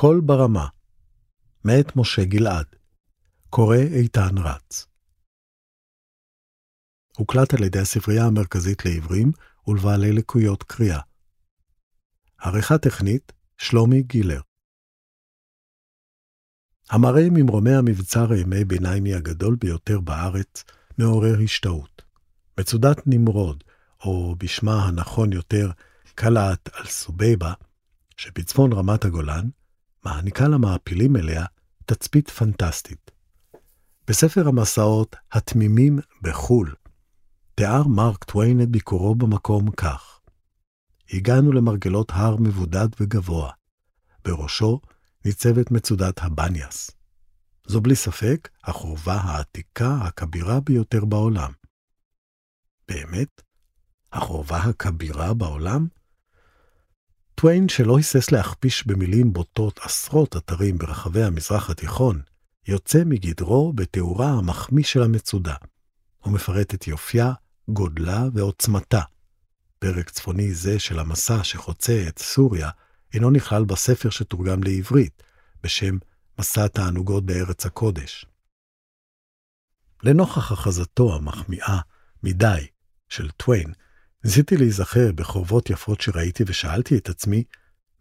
קול ברמה, מאת משה גלעד, קורא איתן רץ. הוקלט על ידי הספרייה המרכזית לעברים ולבעלי לקויות קריאה. עריכה טכנית, שלומי גילר. המראה ממרומי המבצר הימי ביניימי הגדול ביותר בארץ מעורר השתאות. מצודת נמרוד, או בשמה הנכון יותר, קלעת על סובייבה, שבצפון רמת הגולן, מעניקה למעפילים אליה תצפית פנטסטית. בספר המסעות "התמימים בחו"ל" תיאר מרק טוויין את ביקורו במקום כך: הגענו למרגלות הר מבודד וגבוה. בראשו ניצבת מצודת הבניאס. זו בלי ספק החורבה העתיקה הכבירה ביותר בעולם. באמת? החורבה הכבירה בעולם? טוויין, שלא היסס להכפיש במילים בוטות עשרות אתרים ברחבי המזרח התיכון, יוצא מגדרו בתיאורה המחמיא של המצודה. הוא מפרט את יופייה, גודלה ועוצמתה. פרק צפוני זה של המסע שחוצה את סוריה אינו נכלל בספר שתורגם לעברית, בשם מסע תענוגות בארץ הקודש. לנוכח הכרזתו המחמיאה מדי של טוויין, ניסיתי להיזכר בחורבות יפות שראיתי ושאלתי את עצמי,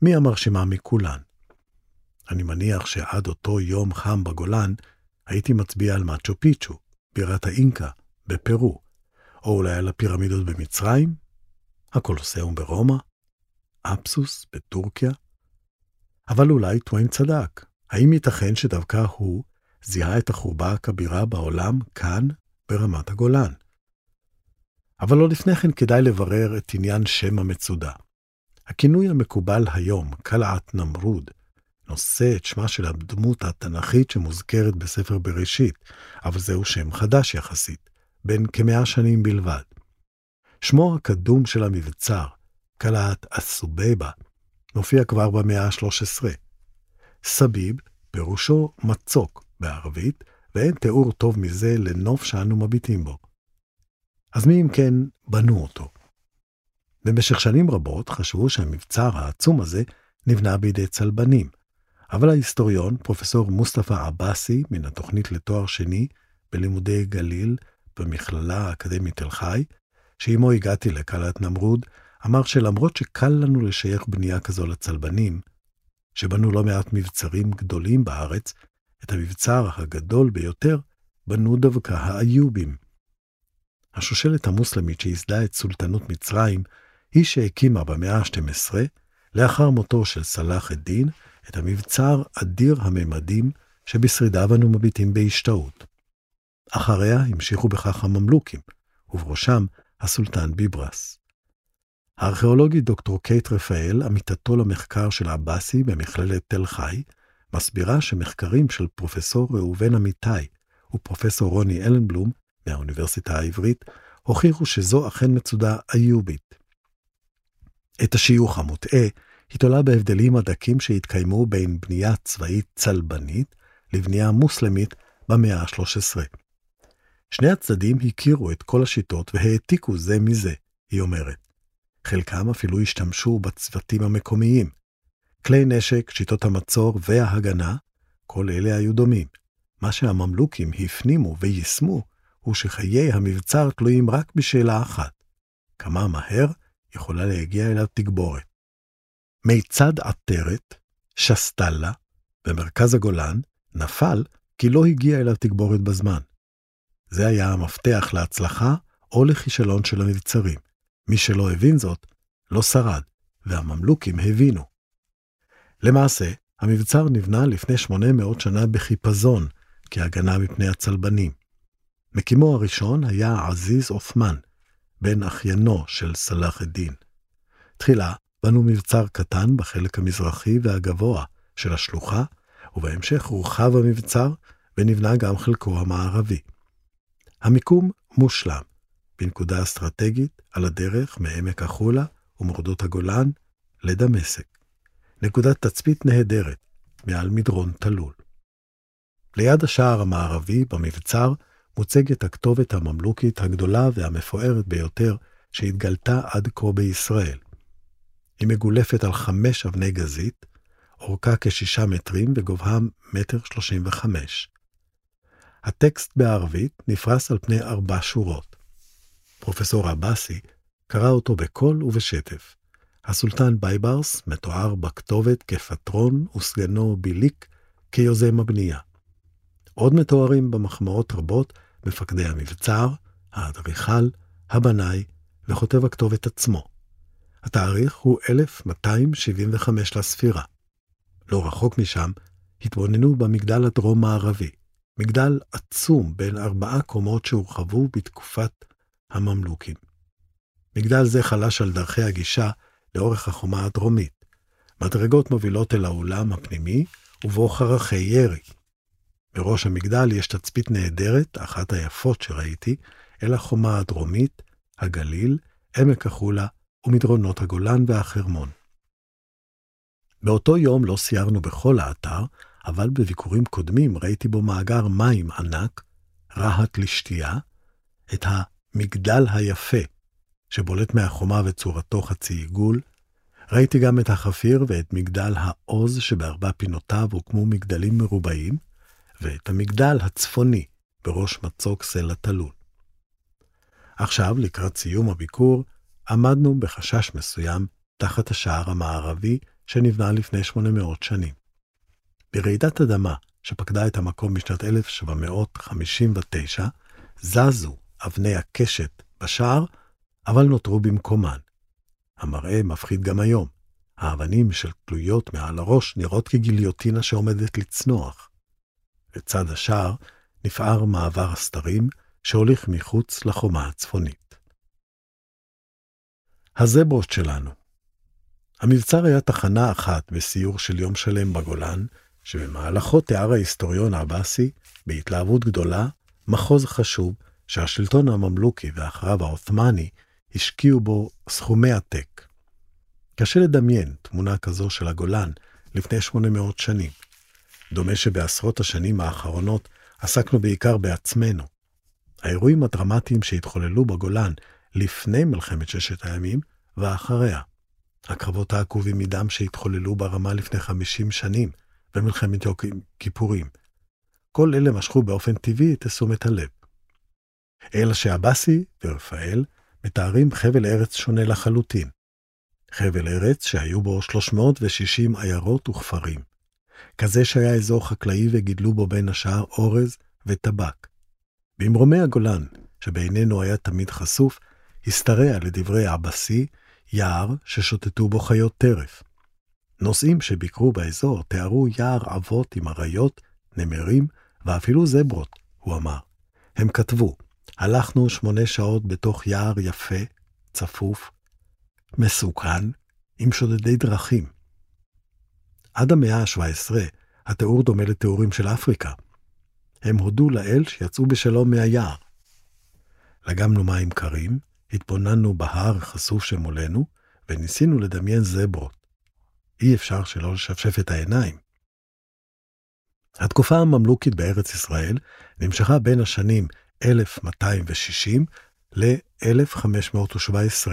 מי המרשימה מכולן? אני מניח שעד אותו יום חם בגולן, הייתי מצביע על מאצ'ו פיצ'ו, בירת האינקה, בפרו, או אולי על הפירמידות במצרים, הקולוסיאום ברומא, אפסוס בטורקיה. אבל אולי טוויין צדק, האם ייתכן שדווקא הוא זיהה את החורבה הכבירה בעולם כאן, ברמת הגולן? אבל לא לפני כן כדאי לברר את עניין שם המצודה. הכינוי המקובל היום, קלעת נמרוד, נושא את שמה של הדמות התנ"כית שמוזכרת בספר בראשית, אבל זהו שם חדש יחסית, בן כמאה שנים בלבד. שמו הקדום של המבצר, קלעת אסובבה, מופיע כבר במאה ה-13. סביב, פירושו מצוק בערבית, ואין תיאור טוב מזה לנוף שאנו מביטים בו. אז מי אם כן בנו אותו? במשך שנים רבות חשבו שהמבצר העצום הזה נבנה בידי צלבנים, אבל ההיסטוריון, פרופסור מוסטפא עבאסי, מן התוכנית לתואר שני בלימודי גליל במכללה האקדמית תל חי, שעימו הגעתי לקלת נמרוד, אמר שלמרות שקל לנו לשייך בנייה כזו לצלבנים, שבנו לא מעט מבצרים גדולים בארץ, את המבצר הגדול ביותר בנו דווקא האיובים. השושלת המוסלמית שייסדה את סולטנות מצרים, היא שהקימה במאה ה-12, לאחר מותו של סלאח א-דין, את המבצר אדיר הממדים שבשרידיו אנו מביטים בהשתאות. אחריה המשיכו בכך הממלוכים, ובראשם הסולטן ביברס. הארכיאולוגית דוקטור קייט רפאל, עמיתתו למחקר של עבאסי במכללת תל חי, מסבירה שמחקרים של פרופסור ראובן אמיתי ופרופסור רוני אלנבלום מהאוניברסיטה העברית, הוכיחו שזו אכן מצודה איובית. את השיוך המוטעה היא תולה בהבדלים הדקים שהתקיימו בין בנייה צבאית צלבנית לבנייה מוסלמית במאה ה-13. שני הצדדים הכירו את כל השיטות והעתיקו זה מזה, היא אומרת. חלקם אפילו השתמשו בצוותים המקומיים. כלי נשק, שיטות המצור וההגנה, כל אלה היו דומים. מה שהממלוכים הפנימו ויישמו, הוא שחיי המבצר תלויים רק בשאלה אחת, כמה מהר יכולה להגיע אליו תגבורת. מיצד עטרת, שסטלה, במרכז הגולן, נפל כי לא הגיע אליו תגבורת בזמן. זה היה המפתח להצלחה או לכישלון של המבצרים. מי שלא הבין זאת, לא שרד, והממלוכים הבינו. למעשה, המבצר נבנה לפני 800 שנה בחיפזון, כהגנה מפני הצלבנים. מקימו הראשון היה עזיז עות'מן, בן אחיינו של סלאח א-דין. תחילה בנו מבצר קטן בחלק המזרחי והגבוה של השלוחה, ובהמשך הורחב המבצר ונבנה גם חלקו המערבי. המיקום מושלם, בנקודה אסטרטגית על הדרך מעמק החולה ומורדות הגולן לדמשק. נקודת תצפית נהדרת מעל מדרון תלול. ליד השער המערבי במבצר מוצגת הכתובת הממלוכית הגדולה והמפוארת ביותר שהתגלתה עד כה בישראל. היא מגולפת על חמש אבני גזית, אורכה כשישה מטרים וגובהה מטר שלושים וחמש. הטקסט בערבית נפרס על פני ארבע שורות. פרופסור עבאסי קרא אותו בקול ובשטף. הסולטן בייברס מתואר בכתובת כפטרון וסגנו ביליק כיוזם הבנייה. עוד מתוארים במחמאות רבות מפקדי המבצר, האדריכל, הבנאי וכותב הכתובת עצמו. התאריך הוא 1275 לספירה. לא רחוק משם התבוננו במגדל הדרום-מערבי, מגדל עצום בין ארבעה קומות שהורחבו בתקופת הממלוכים. מגדל זה חלש על דרכי הגישה לאורך החומה הדרומית. מדרגות מובילות אל האולם הפנימי, ובו חרכי ירי. בראש המגדל יש תצפית נהדרת, אחת היפות שראיתי, אל החומה הדרומית, הגליל, עמק החולה ומדרונות הגולן והחרמון. באותו יום לא סיירנו בכל האתר, אבל בביקורים קודמים ראיתי בו מאגר מים ענק, רהט לשתייה, את המגדל היפה, שבולט מהחומה וצורתו חצי עיגול. ראיתי גם את החפיר ואת מגדל העוז שבארבע פינותיו הוקמו מגדלים מרובעים, ואת המגדל הצפוני בראש מצוק סלע תלול. עכשיו, לקראת סיום הביקור, עמדנו בחשש מסוים תחת השער המערבי שנבנה לפני 800 שנים. ברעידת אדמה שפקדה את המקום בשנת 1759, זזו אבני הקשת בשער, אבל נותרו במקומן. המראה מפחיד גם היום. האבנים של תלויות מעל הראש נראות כגיליוטינה שעומדת לצנוח. לצד השער נפער מעבר הסתרים שהוליך מחוץ לחומה הצפונית. הזברות שלנו המבצר היה תחנה אחת בסיור של יום שלם בגולן, שבמהלכו תיאר ההיסטוריון העבאסי, בהתלהבות גדולה, מחוז חשוב שהשלטון הממלוכי ואחריו העות'מאני השקיעו בו סכומי עתק. קשה לדמיין תמונה כזו של הגולן לפני 800 שנים. דומה שבעשרות השנים האחרונות עסקנו בעיקר בעצמנו. האירועים הדרמטיים שהתחוללו בגולן לפני מלחמת ששת הימים ואחריה. הקרבות העקובים מדם שהתחוללו ברמה לפני 50 שנים במלחמת יום כיפורים. כל אלה משכו באופן טבעי את תשומת הלב. אלא שעבאסי ורפאל מתארים חבל ארץ שונה לחלוטין. חבל ארץ שהיו בו 360 עיירות וכפרים. כזה שהיה אזור חקלאי וגידלו בו בין השאר אורז וטבק. במרומי הגולן, שבינינו היה תמיד חשוף, השתרע לדברי עבאסי יער ששוטטו בו חיות טרף. נוסעים שביקרו באזור תיארו יער אבות עם אריות, נמרים ואפילו זברות, הוא אמר. הם כתבו, הלכנו שמונה שעות בתוך יער יפה, צפוף, מסוכן, עם שודדי דרכים. עד המאה ה-17, התיאור דומה לתיאורים של אפריקה. הם הודו לאל שיצאו בשלום מהיער. לגמנו מים קרים, התבוננו בהר חשוף שמולנו, וניסינו לדמיין זברות. אי אפשר שלא לשפשף את העיניים. התקופה הממלוכית בארץ ישראל נמשכה בין השנים 1260 ל-1517.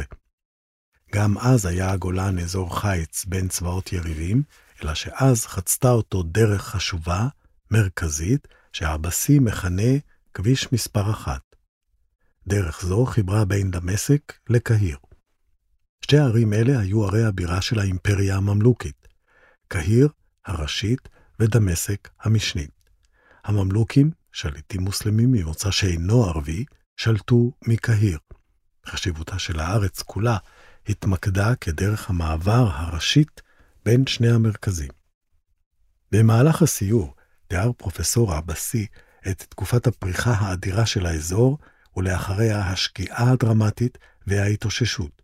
גם אז היה הגולן אזור חיץ בין צבאות יריבים, אלא שאז חצתה אותו דרך חשובה, מרכזית, שהבסי מכנה כביש מספר אחת. דרך זו חיברה בין דמשק לקהיר. שתי ערים אלה היו ערי הבירה של האימפריה הממלוכית, קהיר הראשית ודמשק המשנית. הממלוכים, שליטים מוסלמים ממוצא שאינו ערבי, שלטו מקהיר. חשיבותה של הארץ כולה התמקדה כדרך המעבר הראשית בין שני המרכזים. במהלך הסיור תיאר פרופסור עבאסי את תקופת הפריחה האדירה של האזור, ולאחריה השקיעה הדרמטית וההתאוששות.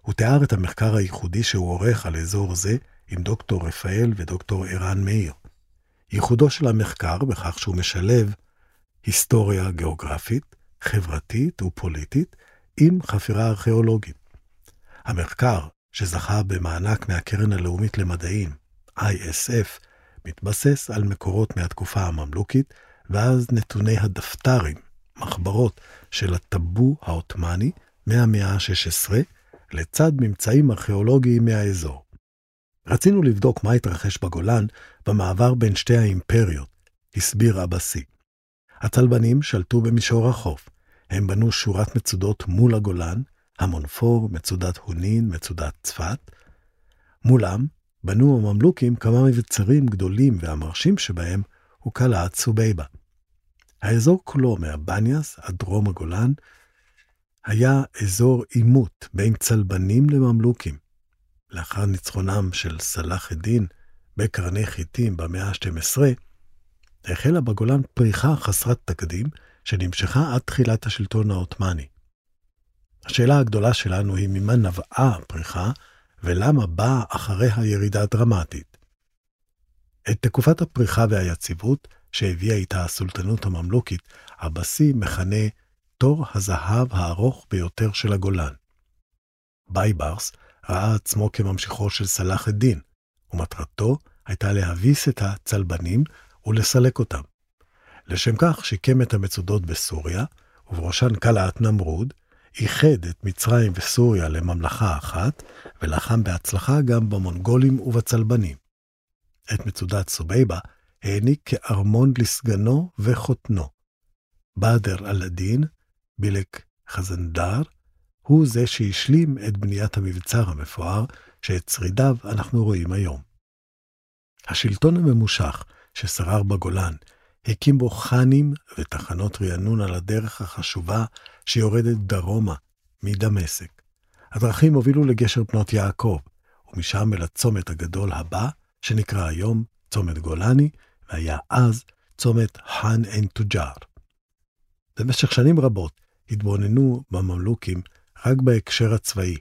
הוא תיאר את המחקר הייחודי שהוא עורך על אזור זה עם דוקטור רפאל ודוקטור ערן מאיר. ייחודו של המחקר בכך שהוא משלב היסטוריה גיאוגרפית, חברתית ופוליטית עם חפירה ארכיאולוגית. המחקר, שזכה במענק מהקרן הלאומית למדעים, ISF, מתבסס על מקורות מהתקופה הממלוכית, ואז נתוני הדפתרים, מחברות של הטאבו העות'מאני מהמאה ה-16, לצד ממצאים ארכיאולוגיים מהאזור. רצינו לבדוק מה התרחש בגולן במעבר בין שתי האימפריות, הסביר אבסי. הצלבנים שלטו במישור החוף. הם בנו שורת מצודות מול הגולן, המונפור, מצודת הונין, מצודת צפת. מולם בנו הממלוכים כמה מבצרים גדולים והמרשים שבהם הוא קלעת סובייבה. האזור כולו מהבניאס עד דרום הגולן היה אזור עימות בין צלבנים לממלוכים. לאחר ניצחונם של סלאח א-דין בקרני חיטים במאה ה-12, החלה בגולן פריחה חסרת תקדים שנמשכה עד תחילת השלטון העות'מאני. השאלה הגדולה שלנו היא ממה נבעה הפריחה ולמה באה אחריה ירידה דרמטית. את תקופת הפריחה והיציבות שהביאה איתה הסולטנות הממלוכית, הבסי מכנה תור הזהב הארוך ביותר של הגולן. בייברס ראה עצמו כממשיכו של סלאח א-דין, ומטרתו הייתה להביס את הצלבנים ולסלק אותם. לשם כך שיקם את המצודות בסוריה, ובראשן קלעת נמרוד, איחד את מצרים וסוריה לממלכה אחת, ולחם בהצלחה גם במונגולים ובצלבנים. את מצודת סובייבה העניק כארמון לסגנו וחותנו. באדר אל-דין, בילק חזנדר, הוא זה שהשלים את בניית המבצר המפואר, שאת שרידיו אנחנו רואים היום. השלטון הממושך ששרר בגולן הקים בו חאנים ותחנות רענון על הדרך החשובה שיורדת דרומה מדמשק. הדרכים הובילו לגשר בנות יעקב, ומשם אל הצומת הגדול הבא, שנקרא היום צומת גולני, והיה אז צומת חאן עין תוג'אר. במשך שנים רבות התבוננו בממלוכים רק בהקשר הצבאי.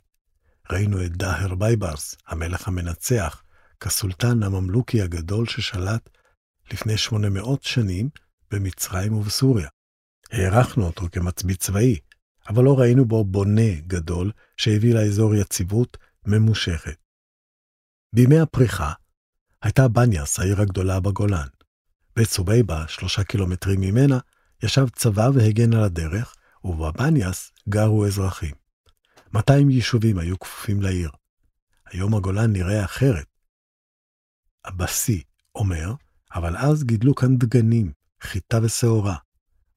ראינו את דאהר בייברס, המלך המנצח, כסולטן הממלוכי הגדול ששלט לפני 800 שנים במצרים ובסוריה. הערכנו אותו כמצביא צבאי, אבל לא ראינו בו בונה גדול שהביא לאזור יציבות ממושכת. בימי הפריחה הייתה בניאס העיר הגדולה בגולן. בית סובייבה, שלושה קילומטרים ממנה, ישב צבא והגן על הדרך, ובבניאס גרו אזרחים. 200 יישובים היו כפופים לעיר. היום הגולן נראה אחרת. הבשיא אומר אבל אז גידלו כאן דגנים, חיטה ושעורה.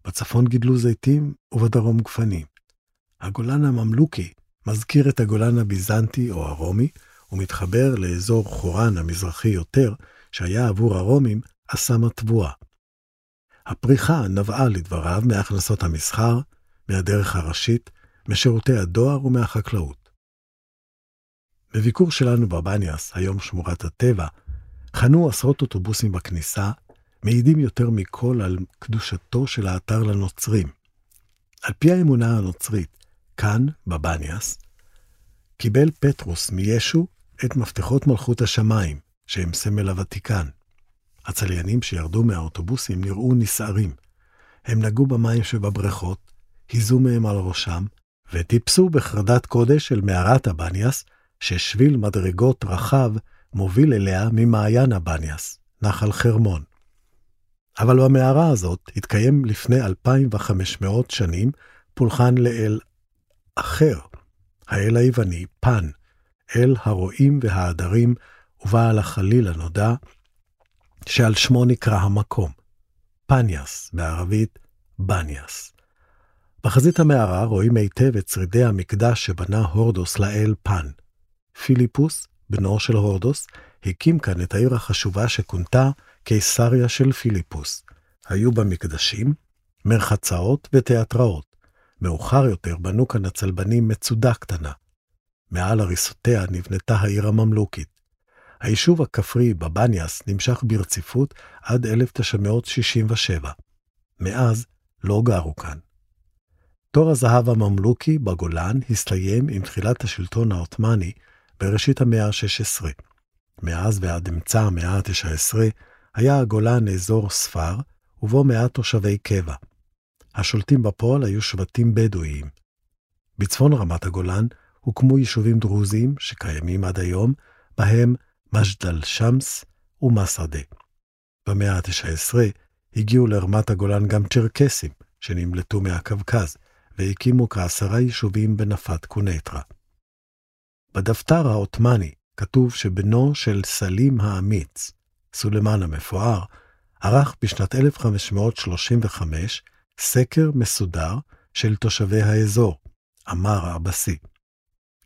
בצפון גידלו זיתים ובדרום גפנים. הגולן הממלוכי מזכיר את הגולן הביזנטי או הרומי, ומתחבר לאזור חורן המזרחי יותר, שהיה עבור הרומים אסם התבואה. הפריחה נבעה לדבריו מהכנסות המסחר, מהדרך הראשית, משירותי הדואר ומהחקלאות. בביקור שלנו בבניאס, היום שמורת הטבע, חנו עשרות אוטובוסים בכניסה, מעידים יותר מכל על קדושתו של האתר לנוצרים. על פי האמונה הנוצרית, כאן, בבניאס, קיבל פטרוס מישו את מפתחות מלכות השמיים, שהם סמל הוותיקן. הצליינים שירדו מהאוטובוסים נראו נסערים. הם נגעו במים שבבריכות, היזו מהם על ראשם, וטיפסו בחרדת קודש אל מערת הבניאס, ששביל מדרגות רחב מוביל אליה ממעיין הבניאס, נחל חרמון. אבל במערה הזאת התקיים לפני 2,500 שנים פולחן לאל אחר, האל היווני פן, אל הרועים והעדרים ובעל החליל הנודע, שעל שמו נקרא המקום, פניאס, בערבית בניאס. בחזית המערה רואים היטב את שרידי המקדש שבנה הורדוס לאל פן. פיליפוס, בנו של הורדוס, הקים כאן את העיר החשובה שכונתה קיסריה של פיליפוס. היו בה מקדשים, מרחצאות ותיאטראות. מאוחר יותר בנו כאן הצלבנים מצודה קטנה. מעל הריסותיה נבנתה העיר הממלוכית. היישוב הכפרי בבניאס נמשך ברציפות עד 1967. מאז לא גרו כאן. תור הזהב הממלוכי בגולן הסתיים עם תחילת השלטון העות'מאני בראשית המאה ה-16. מאז ועד אמצע המאה ה-19 היה הגולן אזור ספר, ובו מעט תושבי קבע. השולטים בפועל היו שבטים בדואיים. בצפון רמת הגולן הוקמו יישובים דרוזיים שקיימים עד היום, בהם מג'דל שמס ומסרדה. במאה ה-19 הגיעו לרמת הגולן גם צ'רקסים, שנמלטו מהקווקז, והקימו כעשרה יישובים בנפת קונטרה. בדפתר העות'מאני כתוב שבנו של סלים האמיץ, סולימן המפואר, ערך בשנת 1535 סקר מסודר של תושבי האזור, אמר הבשיא.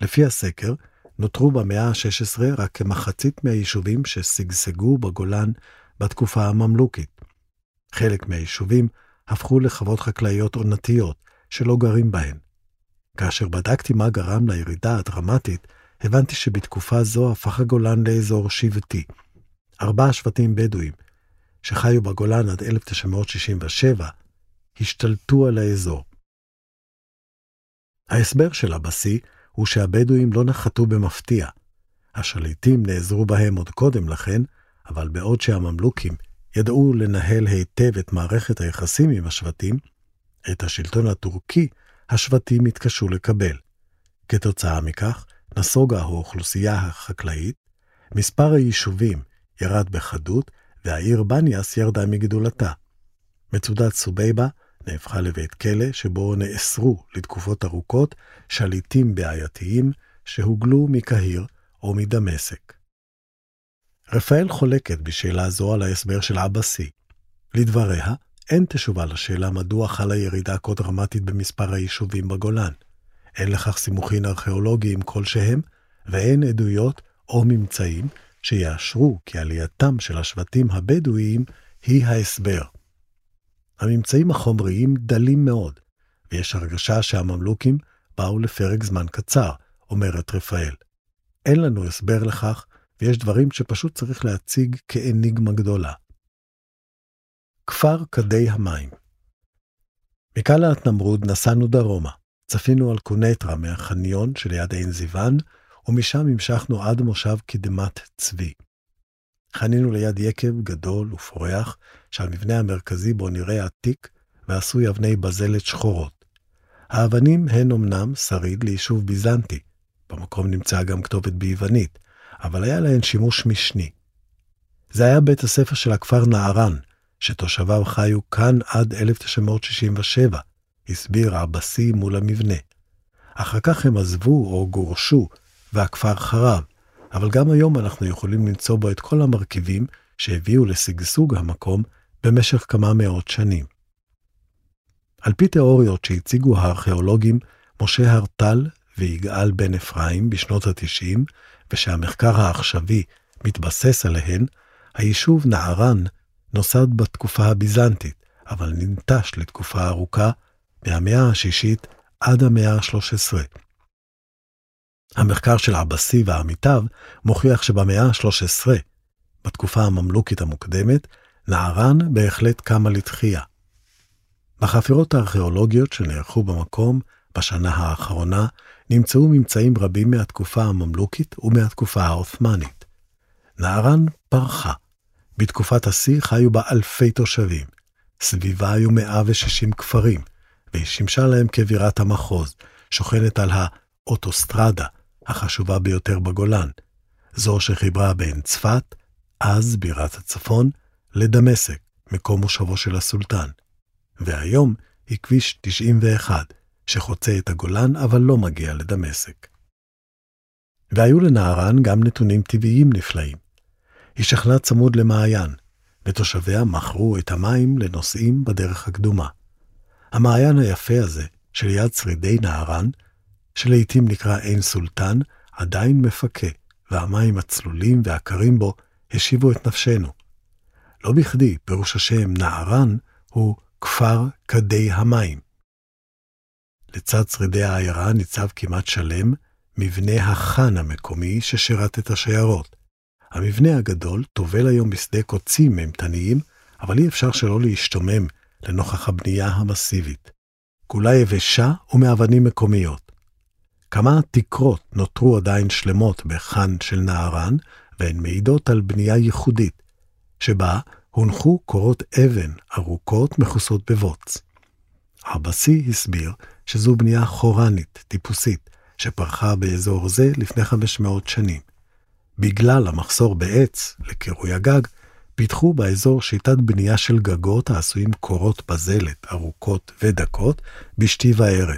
לפי הסקר, נותרו במאה ה-16 רק כמחצית מהיישובים ששגשגו בגולן בתקופה הממלוכית. חלק מהיישובים הפכו לחוות חקלאיות עונתיות, שלא גרים בהן. כאשר בדקתי מה גרם לירידה הדרמטית, הבנתי שבתקופה זו הפך הגולן לאזור שבטי. ארבעה שבטים בדואים, שחיו בגולן עד 1967, השתלטו על האזור. ההסבר של הבשיא הוא שהבדואים לא נחתו במפתיע. השליטים נעזרו בהם עוד קודם לכן, אבל בעוד שהממלוכים ידעו לנהל היטב את מערכת היחסים עם השבטים, את השלטון הטורקי השבטים התקשו לקבל. כתוצאה מכך, נסוגה האוכלוסייה החקלאית, מספר היישובים ירד בחדות, והעיר בניאס ירדה מגדולתה. מצודת סובייבה נהפכה לבית כלא שבו נאסרו לתקופות ארוכות שליטים בעייתיים שהוגלו מקהיר או מדמשק. רפאל חולקת בשאלה זו על ההסבר של עבאסי. לדבריה, אין תשובה לשאלה מדוע חלה ירידה כה דרמטית במספר היישובים בגולן. אין לכך סימוכין ארכיאולוגיים כלשהם, ואין עדויות או ממצאים שיאשרו כי עלייתם של השבטים הבדואיים היא ההסבר. הממצאים החומריים דלים מאוד, ויש הרגשה שהממלוכים באו לפרק זמן קצר, אומרת רפאל. אין לנו הסבר לכך, ויש דברים שפשוט צריך להציג כאניגמה גדולה. כפר כדי המים מקלעת נמרוד נסענו דרומה. צפינו על קונטרה מהחניון שליד עין זיוון, ומשם המשכנו עד מושב קדמת צבי. חנינו ליד יקב גדול ופורח, שהמבנה המרכזי בו נראה עתיק ועשוי אבני בזלת שחורות. האבנים הן אמנם שריד ליישוב ביזנטי, במקום נמצאה גם כתובת ביוונית, אבל היה להן שימוש משני. זה היה בית הספר של הכפר נערן, שתושביו חיו כאן עד 1967, הסביר עבסי מול המבנה. אחר כך הם עזבו או גורשו, והכפר חרב, אבל גם היום אנחנו יכולים למצוא בו את כל המרכיבים שהביאו לשגשוג המקום במשך כמה מאות שנים. על פי תיאוריות שהציגו הארכיאולוגים משה הרטל ויגאל בן אפרים בשנות ה-90, ושהמחקר העכשווי מתבסס עליהן, היישוב נערן נוסד בתקופה הביזנטית, אבל ננטש לתקופה ארוכה, מהמאה השישית עד המאה ה-13. המחקר של עבאסי ועמיתיו מוכיח שבמאה ה-13, בתקופה הממלוכית המוקדמת, נערן בהחלט קמה לתחייה. בחפירות הארכיאולוגיות שנערכו במקום בשנה האחרונה, נמצאו ממצאים רבים מהתקופה הממלוכית ומהתקופה העות'מאנית. נערן פרחה. בתקופת השיא חיו בה אלפי תושבים. סביבה היו 160 כפרים, והיא שימשה להם כבירת המחוז, שוכנת על האוטוסטרדה, החשובה ביותר בגולן, זו שחיברה בין צפת, אז בירת הצפון, לדמשק, מקום מושבו של הסולטן. והיום היא כביש 91, שחוצה את הגולן אבל לא מגיע לדמשק. והיו לנהרן גם נתונים טבעיים נפלאים. היא שכנה צמוד למעיין, ותושביה מכרו את המים לנוסעים בדרך הקדומה. המעיין היפה הזה, שליד שרידי נהרן, שלעיתים נקרא עין סולטן, עדיין מפקה, והמים הצלולים והקרים בו השיבו את נפשנו. לא בכדי פירוש השם נערן הוא כפר כדי המים. לצד שרידי העיירה ניצב כמעט שלם מבנה החאן המקומי ששירת את השיירות. המבנה הגדול טובל היום בשדה קוצים אימתניים, אבל אי אפשר שלא להשתומם לנוכח הבנייה המסיבית. כולה יבשה ומאבנים מקומיות. כמה תקרות נותרו עדיין שלמות בחאן של נהרן, והן מעידות על בנייה ייחודית, שבה הונחו קורות אבן ארוכות מכוסות בבוץ. עבאסי הסביר שזו בנייה חורנית, טיפוסית, שפרחה באזור זה לפני 500 שנים. בגלל המחסור בעץ לקירוי הגג, פיתחו באזור שיטת בנייה של גגות העשויים קורות בזלת ארוכות ודקות בשתי וערב,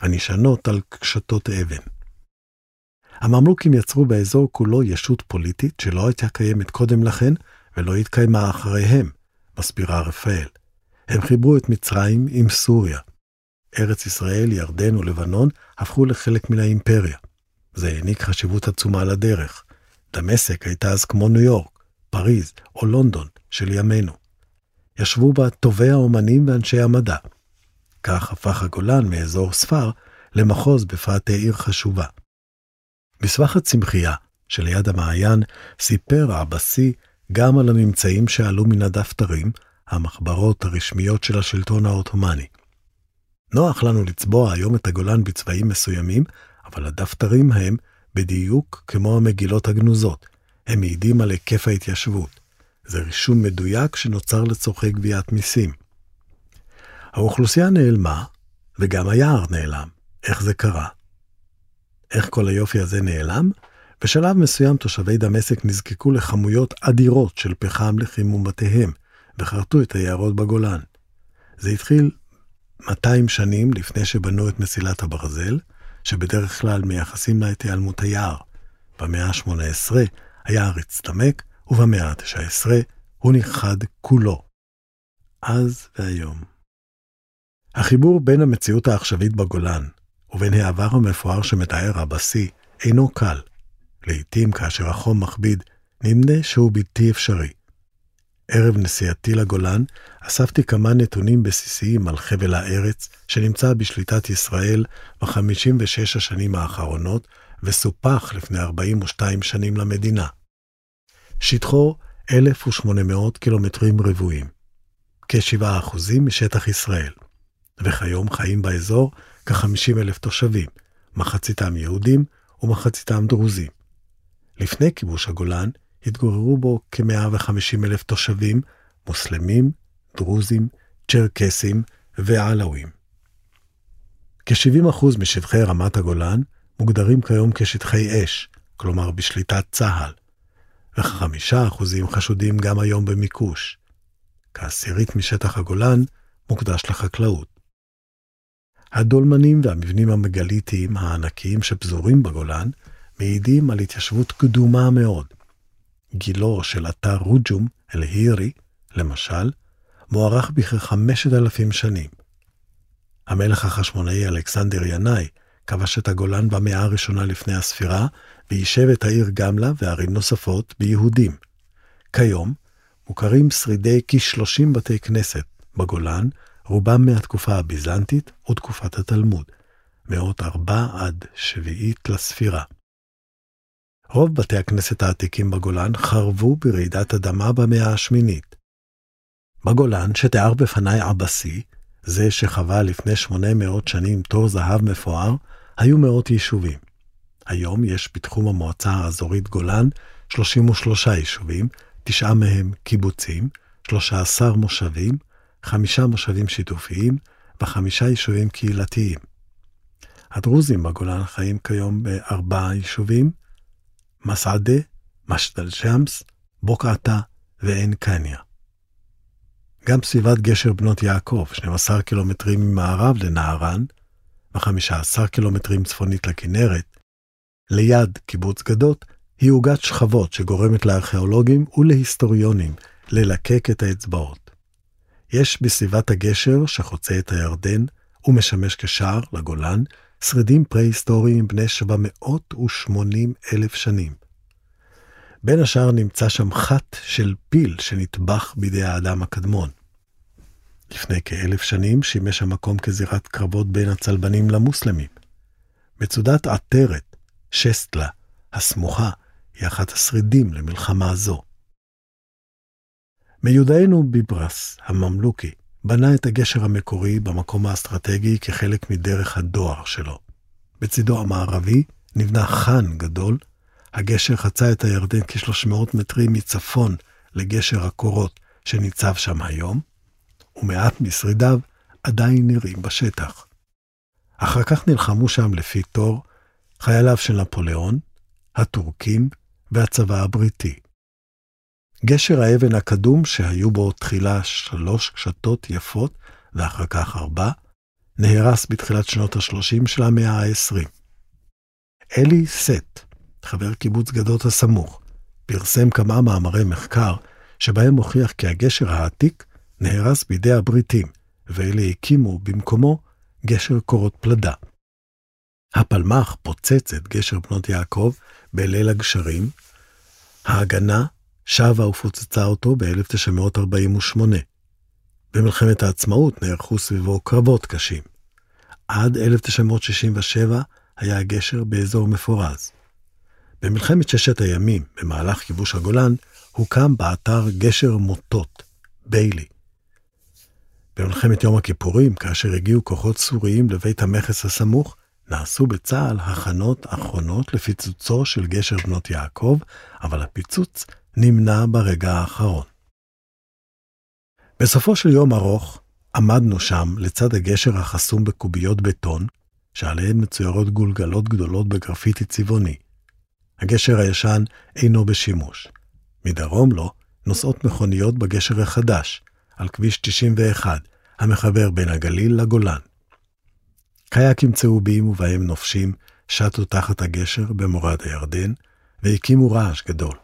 הנשענות על קשתות אבן. הממלוכים יצרו באזור כולו ישות פוליטית שלא הייתה קיימת קודם לכן ולא התקיימה אחריהם, מסבירה רפאל. הם חיברו את מצרים עם סוריה. ארץ ישראל, ירדן ולבנון הפכו לחלק מן האימפריה. זה העניק חשיבות עצומה לדרך. דמשק הייתה אז כמו ניו יורק, פריז או לונדון של ימינו. ישבו בה טובי האומנים ואנשי המדע. כך הפך הגולן מאזור ספר למחוז בפאתי עיר חשובה. בסבך הצמחייה שליד המעיין סיפר עבסי גם על הממצאים שעלו מן הדפתרים, המחברות הרשמיות של השלטון העות'מאני. נוח לנו לצבוע היום את הגולן בצבעים מסוימים, אבל הדפתרים הם בדיוק כמו המגילות הגנוזות. הם מעידים על היקף ההתיישבות. זה רישום מדויק שנוצר לצורכי גביית מיסים. האוכלוסייה נעלמה, וגם היער נעלם. איך זה קרה? איך כל היופי הזה נעלם? בשלב מסוים תושבי דמשק נזקקו לכמויות אדירות של פחם לחימום בתיהם, וחרטו את היערות בגולן. זה התחיל 200 שנים לפני שבנו את מסילת הברזל, שבדרך כלל מייחסים לה את היעלמות היער. במאה ה-18 היער הצטמק, ובמאה ה-19 הוא נכחד כולו. אז והיום. החיבור בין המציאות העכשווית בגולן ובין העבר המפואר שמתאר הבשיא אינו קל. לעתים, כאשר החום מכביד, נמנה שהוא בלתי אפשרי. ערב נסיעתי לגולן, אספתי כמה נתונים בסיסיים על חבל הארץ שנמצא בשליטת ישראל ב-56 השנים האחרונות וסופח לפני 42 שנים למדינה. שטחו 1,800 קילומטרים רבועים, כ-7% משטח ישראל, וכיום חיים באזור כ-50 אלף תושבים, מחציתם יהודים ומחציתם דרוזים. לפני כיבוש הגולן התגוררו בו כ-150 אלף תושבים, מוסלמים, דרוזים, צ'רקסים ועלאווים. כ-70% משטחי רמת הגולן מוגדרים כיום כשטחי אש, כלומר בשליטת צה"ל, וכ-5% חשודים גם היום במיקוש. כעשירית משטח הגולן מוקדש לחקלאות. הדולמנים והמבנים המגליטיים הענקיים שפזורים בגולן מעידים על התיישבות קדומה מאוד. גילו של אתר רוג'ום, אל-הירי, למשל, מוערך בכחמשת אלפים שנים. המלך החשמונאי אלכסנדר ינאי כבש את הגולן במאה הראשונה לפני הספירה, ויישב את העיר גמלה וערים נוספות ביהודים. כיום מוכרים שרידי כ-30 בתי כנסת בגולן, רובם מהתקופה הביזנטית ותקופת התלמוד, מאות ארבע עד שביעית לספירה. רוב בתי הכנסת העתיקים בגולן חרבו ברעידת אדמה במאה השמינית. בגולן, שתיאר בפניי עבסי, זה שחווה לפני 800 שנים תור זהב מפואר, היו מאות יישובים. היום יש בתחום המועצה האזורית גולן 33 יישובים, תשעה מהם קיבוצים, 13 מושבים, חמישה מושבים שיתופיים וחמישה יישובים קהילתיים. הדרוזים בגולן חיים כיום בארבעה יישובים, מסעדה, משדל שמס, בוקעתה ועין קניה. גם סביבת גשר בנות יעקב, 12 קילומטרים ממערב לנהרן, ו-15 קילומטרים צפונית לכנרת, ליד קיבוץ גדות, היא עוגת שכבות שגורמת לארכיאולוגים ולהיסטוריונים ללקק את האצבעות. יש בסביבת הגשר שחוצה את הירדן ומשמש כשער לגולן, שרידים פרה-היסטוריים בני 780 אלף שנים. בין השאר נמצא שם חת של פיל שנטבח בידי האדם הקדמון. לפני כאלף שנים שימש המקום כזירת קרבות בין הצלבנים למוסלמים. מצודת עטרת, שסטלה, הסמוכה, היא אחת השרידים למלחמה זו. מיודענו ביברס, הממלוכי, בנה את הגשר המקורי במקום האסטרטגי כחלק מדרך הדואר שלו. בצידו המערבי נבנה חאן גדול, הגשר חצה את הירדן כ-300 מטרים מצפון לגשר הקורות שניצב שם היום, ומעט משרידיו עדיין נראים בשטח. אחר כך נלחמו שם לפי תור חייליו של נפוליאון, הטורקים והצבא הבריטי. גשר האבן הקדום, שהיו בו תחילה שלוש קשתות יפות ואחר כך ארבע, נהרס בתחילת שנות ה-30 של המאה ה-20. אלי סט, חבר קיבוץ גדות הסמוך, פרסם כמה מאמרי מחקר שבהם הוכיח כי הגשר העתיק נהרס בידי הבריטים, ואלה הקימו במקומו גשר קורות פלדה. הפלמ"ח פוצץ את גשר בנות יעקב בליל הגשרים, ההגנה שבה ופוצצה אותו ב-1948. במלחמת העצמאות נערכו סביבו קרבות קשים. עד 1967 היה הגשר באזור מפורז. במלחמת ששת הימים, במהלך כיבוש הגולן, הוקם באתר גשר מוטות, ביילי. במלחמת יום הכיפורים, כאשר הגיעו כוחות סוריים לבית המכס הסמוך, נעשו בצה"ל הכנות אחרונות לפיצוצו של גשר בנות יעקב, אבל הפיצוץ נמנע ברגע האחרון. בסופו של יום ארוך, עמדנו שם לצד הגשר החסום בקוביות בטון, שעליהן מצוירות גולגלות גדולות בגרפיטי צבעוני. הגשר הישן אינו בשימוש. מדרום לו נוסעות מכוניות בגשר החדש, על כביש 91, המחבר בין הגליל לגולן. קייקים צהובים ובהם נופשים שטו תחת הגשר במורד הירדן, והקימו רעש גדול.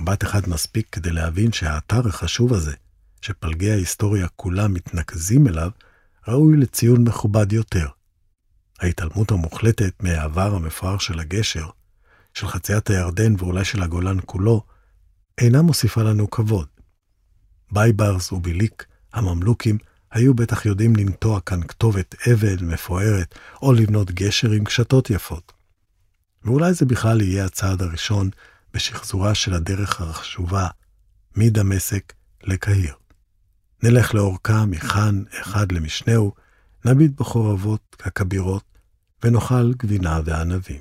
מבט אחד מספיק כדי להבין שהאתר החשוב הזה, שפלגי ההיסטוריה כולם מתנקזים אליו, ראוי לציון מכובד יותר. ההתעלמות המוחלטת מהעבר המפואר של הגשר, של חציית הירדן ואולי של הגולן כולו, אינה מוסיפה לנו כבוד. בייברס וביליק, הממלוכים, היו בטח יודעים לנטוע כאן כתובת אבן מפוארת, או לבנות גשר עם קשתות יפות. ואולי זה בכלל יהיה הצעד הראשון בשחזורה של הדרך החשובה מדמשק לקהיר. נלך לאורכה מכאן אחד למשנהו, נביט בחורבות הכבירות, ונאכל גבינה וענבים.